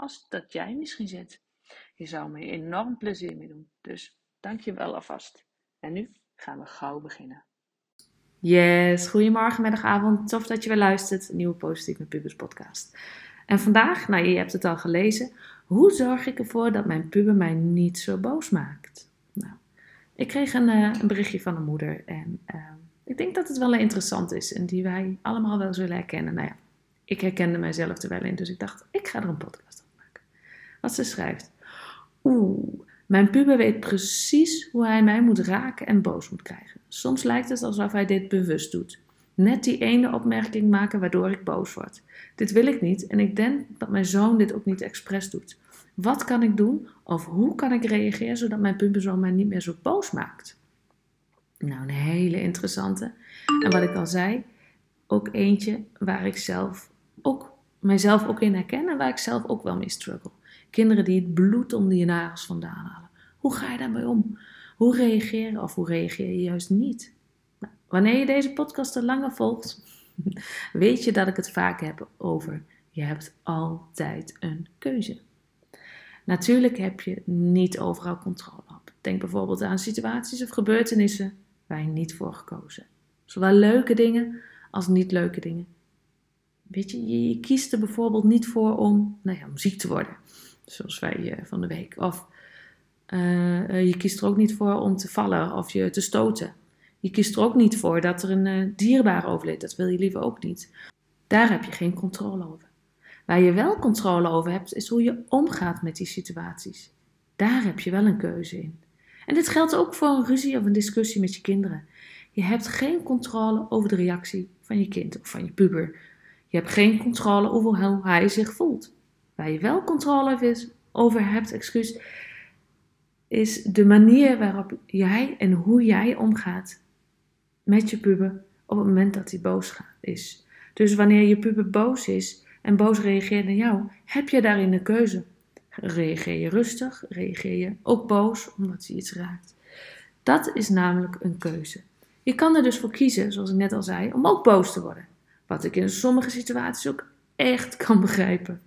als dat jij misschien zit. Je zou me enorm plezier mee doen. Dus dank je wel alvast. En nu gaan we gauw beginnen. Yes, goedemorgen, middag, avond. Tof dat je weer luistert. Nieuwe Positief met Pubers podcast. En vandaag, nou je hebt het al gelezen. Hoe zorg ik ervoor dat mijn puber mij niet zo boos maakt? Nou, ik kreeg een, een berichtje van een moeder. En uh, ik denk dat het wel interessant is. En die wij allemaal wel zullen herkennen. Nou ja, ik herkende mijzelf er wel in. Dus ik dacht, ik ga er een podcast. Wat ze schrijft. Oeh, mijn puber weet precies hoe hij mij moet raken en boos moet krijgen. Soms lijkt het alsof hij dit bewust doet. Net die ene opmerking maken waardoor ik boos word. Dit wil ik niet en ik denk dat mijn zoon dit ook niet expres doet. Wat kan ik doen of hoe kan ik reageren zodat mijn puberzoon mij niet meer zo boos maakt? Nou, een hele interessante. En wat ik al zei, ook eentje waar ik zelf ook mijzelf ook in herken en waar ik zelf ook wel mee struggle. Kinderen die het bloed om die nagels vandaan halen. Hoe ga je daarmee om? Hoe reageren of hoe reageer je juist niet? Nou, wanneer je deze podcast te langer volgt, weet je dat ik het vaak heb over je hebt altijd een keuze. Natuurlijk heb je niet overal controle op. Denk bijvoorbeeld aan situaties of gebeurtenissen waar je niet voor gekozen. Zowel leuke dingen als niet leuke dingen. Weet je, je kiest er bijvoorbeeld niet voor om, nou ja, om ziek te worden zoals wij uh, van de week. Of uh, je kiest er ook niet voor om te vallen of je te stoten. Je kiest er ook niet voor dat er een uh, dierbare overleed. Dat wil je liever ook niet. Daar heb je geen controle over. Waar je wel controle over hebt, is hoe je omgaat met die situaties. Daar heb je wel een keuze in. En dit geldt ook voor een ruzie of een discussie met je kinderen. Je hebt geen controle over de reactie van je kind of van je puber. Je hebt geen controle over hoe hij zich voelt. Waar je wel controle over hebt, excuus, is de manier waarop jij en hoe jij omgaat met je puber op het moment dat hij boos is. Dus wanneer je puber boos is en boos reageert naar jou, heb je daarin een keuze. Reageer je rustig, reageer je ook boos omdat hij iets raakt. Dat is namelijk een keuze. Je kan er dus voor kiezen, zoals ik net al zei, om ook boos te worden. Wat ik in sommige situaties ook echt kan begrijpen.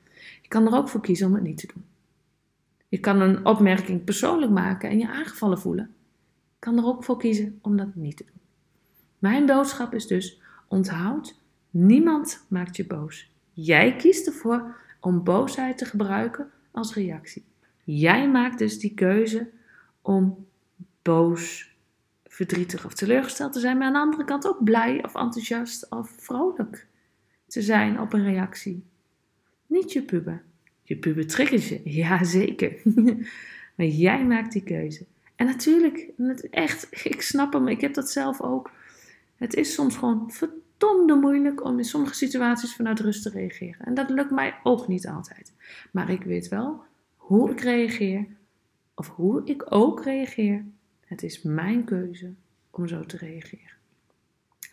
Kan er ook voor kiezen om het niet te doen. Je kan een opmerking persoonlijk maken en je aangevallen voelen. Je kan er ook voor kiezen om dat niet te doen. Mijn boodschap is dus: onthoud, niemand maakt je boos. Jij kiest ervoor om boosheid te gebruiken als reactie. Jij maakt dus die keuze om boos, verdrietig of teleurgesteld te zijn, maar aan de andere kant ook blij of enthousiast of vrolijk te zijn op een reactie. Niet je puber. Je puber triggert je, ja zeker. maar jij maakt die keuze. En natuurlijk, echt, ik snap hem, ik heb dat zelf ook. Het is soms gewoon verdomde moeilijk om in sommige situaties vanuit rust te reageren. En dat lukt mij ook niet altijd. Maar ik weet wel hoe ik reageer, of hoe ik ook reageer. Het is mijn keuze om zo te reageren.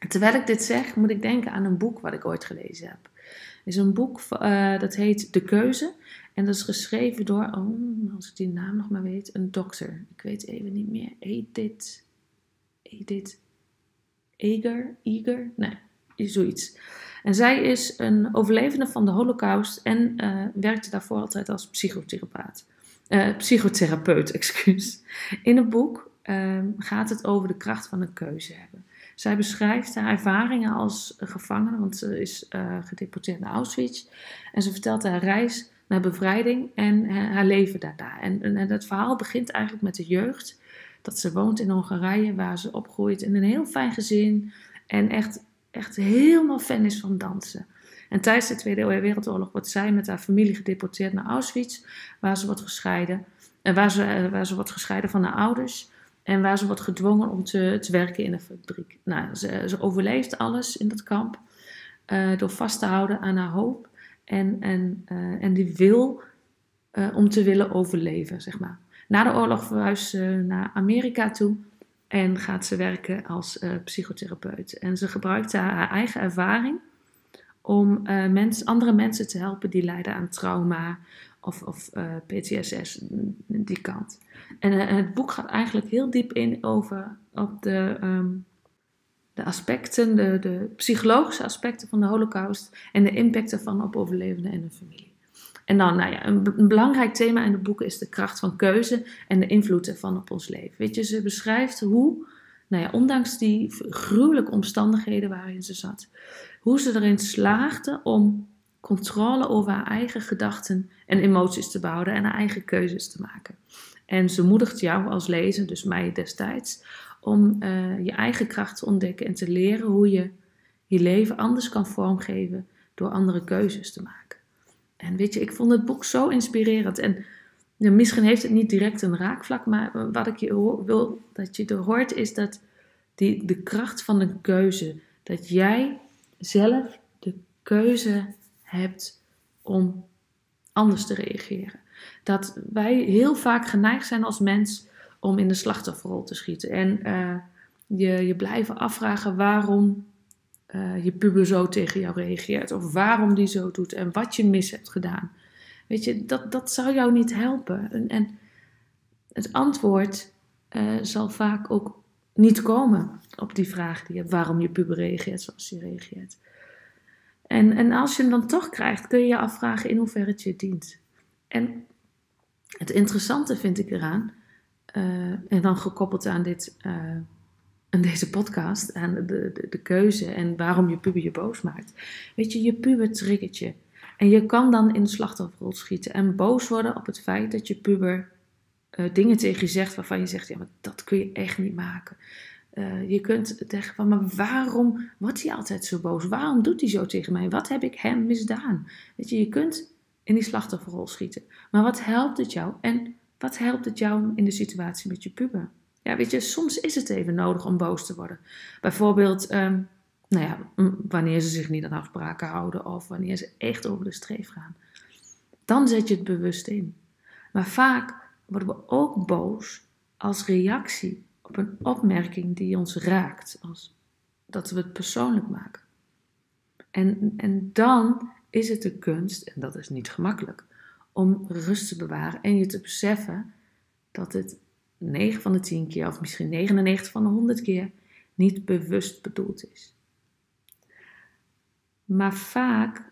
Terwijl ik dit zeg, moet ik denken aan een boek wat ik ooit gelezen heb is een boek uh, dat heet De Keuze. En dat is geschreven door, oh, als ik die naam nog maar weet, een dokter. Ik weet even niet meer. Edith. Edith. Eger? Eger? Nee, zoiets. En zij is een overlevende van de Holocaust en uh, werkte daarvoor altijd als psychotherapeut. Uh, psychotherapeut, excuus. In het boek uh, gaat het over de kracht van een keuze hebben. Zij beschrijft haar ervaringen als gevangene, want ze is uh, gedeporteerd naar Auschwitz. En ze vertelt haar reis naar bevrijding en haar leven daarna. En, en, het verhaal begint eigenlijk met de jeugd. Dat ze woont in Hongarije, waar ze opgroeit in een heel fijn gezin. En echt, echt helemaal fan is van dansen. En tijdens de Tweede Wereldoorlog wordt zij met haar familie gedeporteerd naar Auschwitz, waar ze wordt gescheiden. En waar ze, waar ze wordt gescheiden van haar ouders. En waar ze wordt gedwongen om te, te werken in een fabriek. Nou, ze, ze overleeft alles in dat kamp. Uh, door vast te houden aan haar hoop. En, en, uh, en die wil uh, om te willen overleven, zeg maar. Na de oorlog verhuist ze naar Amerika toe. En gaat ze werken als psychotherapeut. En ze gebruikt haar, eigen ervaring om mens, andere mensen te helpen die lijden aan trauma of, of uh, PTSS, die kant. En uh, het boek gaat eigenlijk heel diep in over op de, um, de aspecten, de, de psychologische aspecten van de holocaust en de impact ervan op overlevenden en hun familie. En dan, nou ja, een, belangrijk thema in het boek is de kracht van keuze en de invloed ervan op ons leven. Weet je, ze beschrijft hoe, nou ja, ondanks die gruwelijke omstandigheden waarin ze zat, hoe ze erin slaagde om controle over haar eigen gedachten en emoties te behouden en haar eigen keuzes te maken. En ze moedigt jou als lezer, dus mij destijds, om uh, je eigen kracht te ontdekken en te leren hoe je je leven anders kan vormgeven door andere keuzes te maken. En weet je, ik vond het boek zo inspirerend. En misschien heeft het niet direct een raakvlak, maar wat ik je wil dat je er hoort is dat die, de kracht van een keuze, dat jij zelf de keuze hebt om anders te reageren. Dat wij heel vaak geneigd zijn als mens om in de slachtofferrol te schieten. En uh, je, je blijven afvragen waarom uh, je puber zo tegen jou reageert. Of waarom die zo doet en wat je mis hebt gedaan. Weet je, dat, dat zou jou niet helpen. En, en het antwoord uh, zal vaak ook niet komen op die vraag die je. Waarom je puber reageert zoals hij reageert. En, en als je hem dan toch krijgt, kun je je afvragen in hoeverre het je dient. En het interessante vind ik eraan, uh, en dan gekoppeld aan, dit, uh, aan deze podcast, aan de, de, de, keuze en waarom je puber je boos maakt. Weet je, je puber triggert je. En je kan dan in de slachtofferrol schieten en boos worden op het feit dat je puber uh, dingen tegen je zegt waarvan je zegt, ja, maar dat kun je echt niet maken. Uh, je kunt zeggen van, maar waarom wordt hij altijd zo boos? Waarom doet hij zo tegen mij? Wat heb ik hem misdaan? Weet je, je kunt in die slachtofferrol schieten. Maar wat helpt het jou? En wat helpt het jou in de situatie met je puber? Ja, weet je, soms is het even nodig om boos te worden. Bijvoorbeeld, um, nou ja, wanneer ze zich niet aan afspraken houden of wanneer ze echt over de streef gaan. Dan zet je het bewust in. Maar vaak worden we ook boos als reactie op een opmerking die ons raakt, als dat we het persoonlijk maken. En, en dan is het de kunst, en dat is niet gemakkelijk, om rust te bewaren en je te beseffen dat het 9 van de 10 keer, of misschien 99 van de 100 keer, niet bewust bedoeld is. Maar vaak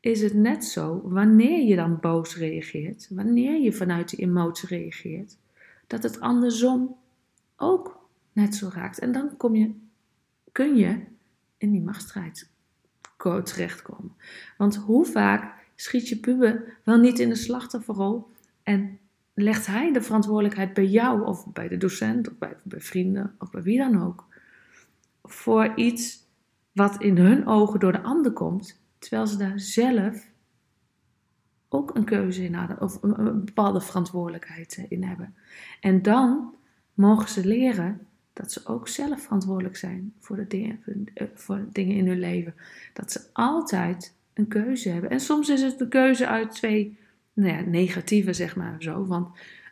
is het net zo, wanneer je dan boos reageert, wanneer je vanuit die emotie reageert, dat het andersom ook net zo raakt. En dan kom je, kun je in die machtsstrijd terechtkomen. Want hoe vaak schiet je puber wel niet in de slachtofferrol en legt hij de verantwoordelijkheid bij jou of bij de docent of bij, bij vrienden of bij wie dan ook voor iets wat in hun ogen door de ander komt, terwijl ze daar zelf ook een keuze in hadden of een, bepaalde verantwoordelijkheid in hebben. En dan mogen ze leren dat ze ook zelf verantwoordelijk zijn voor de dingen, eh, voor dingen in hun leven. Dat ze altijd een keuze hebben. En soms is het de keuze uit twee nou ja, negatieve, zeg maar zo. Want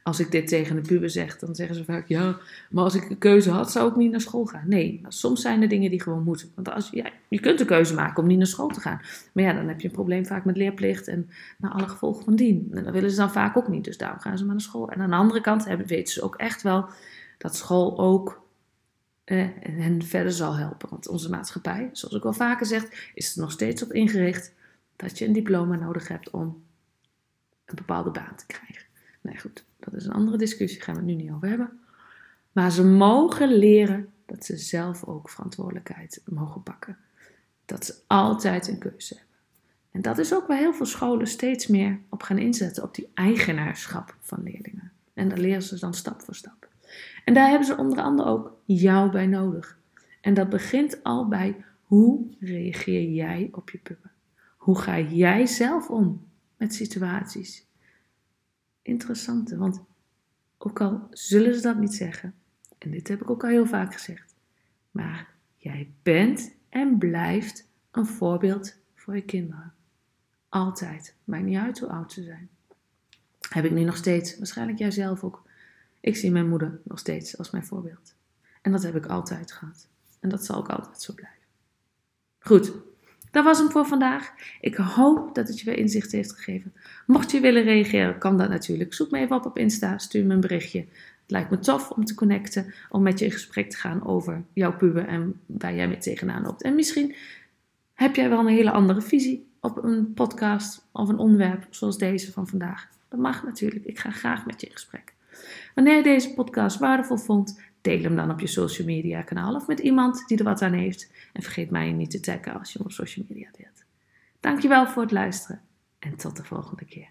als ik dit tegen de puber zeg, dan zeggen ze vaak: ja, maar als ik een keuze had, zou ik niet naar school gaan. Nee, soms zijn er dingen die gewoon moeten. Want als, ja, je kunt een keuze maken om niet naar school te gaan. Maar ja, dan heb je een probleem vaak met leerplicht en naar alle gevolgen van dien. En dat willen ze dan vaak ook niet, dus daarom gaan ze maar naar school. En aan de andere kant weten ze ook echt wel dat school ook eh, hen verder zal helpen. Want onze maatschappij, zoals ik al vaker zeg, is er nog steeds op ingericht dat je een diploma nodig hebt om een bepaalde baan te krijgen. Nee, goed, dat is een andere discussie, gaan we het nu niet over hebben. Maar ze mogen leren dat ze zelf ook verantwoordelijkheid mogen pakken. Dat ze altijd een keuze hebben. En dat is ook waar heel veel scholen steeds meer op gaan inzetten, op die eigenaarschap van leerlingen. En daar leren ze dan stap voor stap. En daar hebben ze onder andere ook jou bij nodig. En dat begint al bij hoe reageer jij op je puppen? Hoe ga jij zelf om met situaties? Interessante, want ook al zullen ze dat niet zeggen, en dit heb ik ook al heel vaak gezegd, maar jij bent en blijft een voorbeeld voor je kinderen. Altijd. Maakt niet uit hoe oud ze zijn. Heb ik nu nog steeds. Waarschijnlijk jij zelf ook. Ik zie mijn moeder nog steeds als mijn voorbeeld. En dat heb ik altijd gehad. En dat zal ook altijd zo blijven. Goed, dat was hem voor vandaag. Ik hoop dat het je weer inzicht heeft gegeven. Mocht je willen reageren, kan dat natuurlijk. Zoek me even op op Insta, stuur me een berichtje. Het lijkt me tof om te connecten, om met je in gesprek te gaan over jouw puber en waar jij mee tegenaan loopt. En misschien heb jij wel een hele andere visie op een podcast of een onderwerp zoals deze van vandaag. Dat mag natuurlijk. Ik ga graag met je in gesprek. Wanneer je deze podcast waardevol vond, deel hem dan op je social media kanaal of met iemand die er wat aan heeft. En vergeet mij niet te taggen als je op social media deelt. Dankjewel voor het luisteren en tot de volgende keer.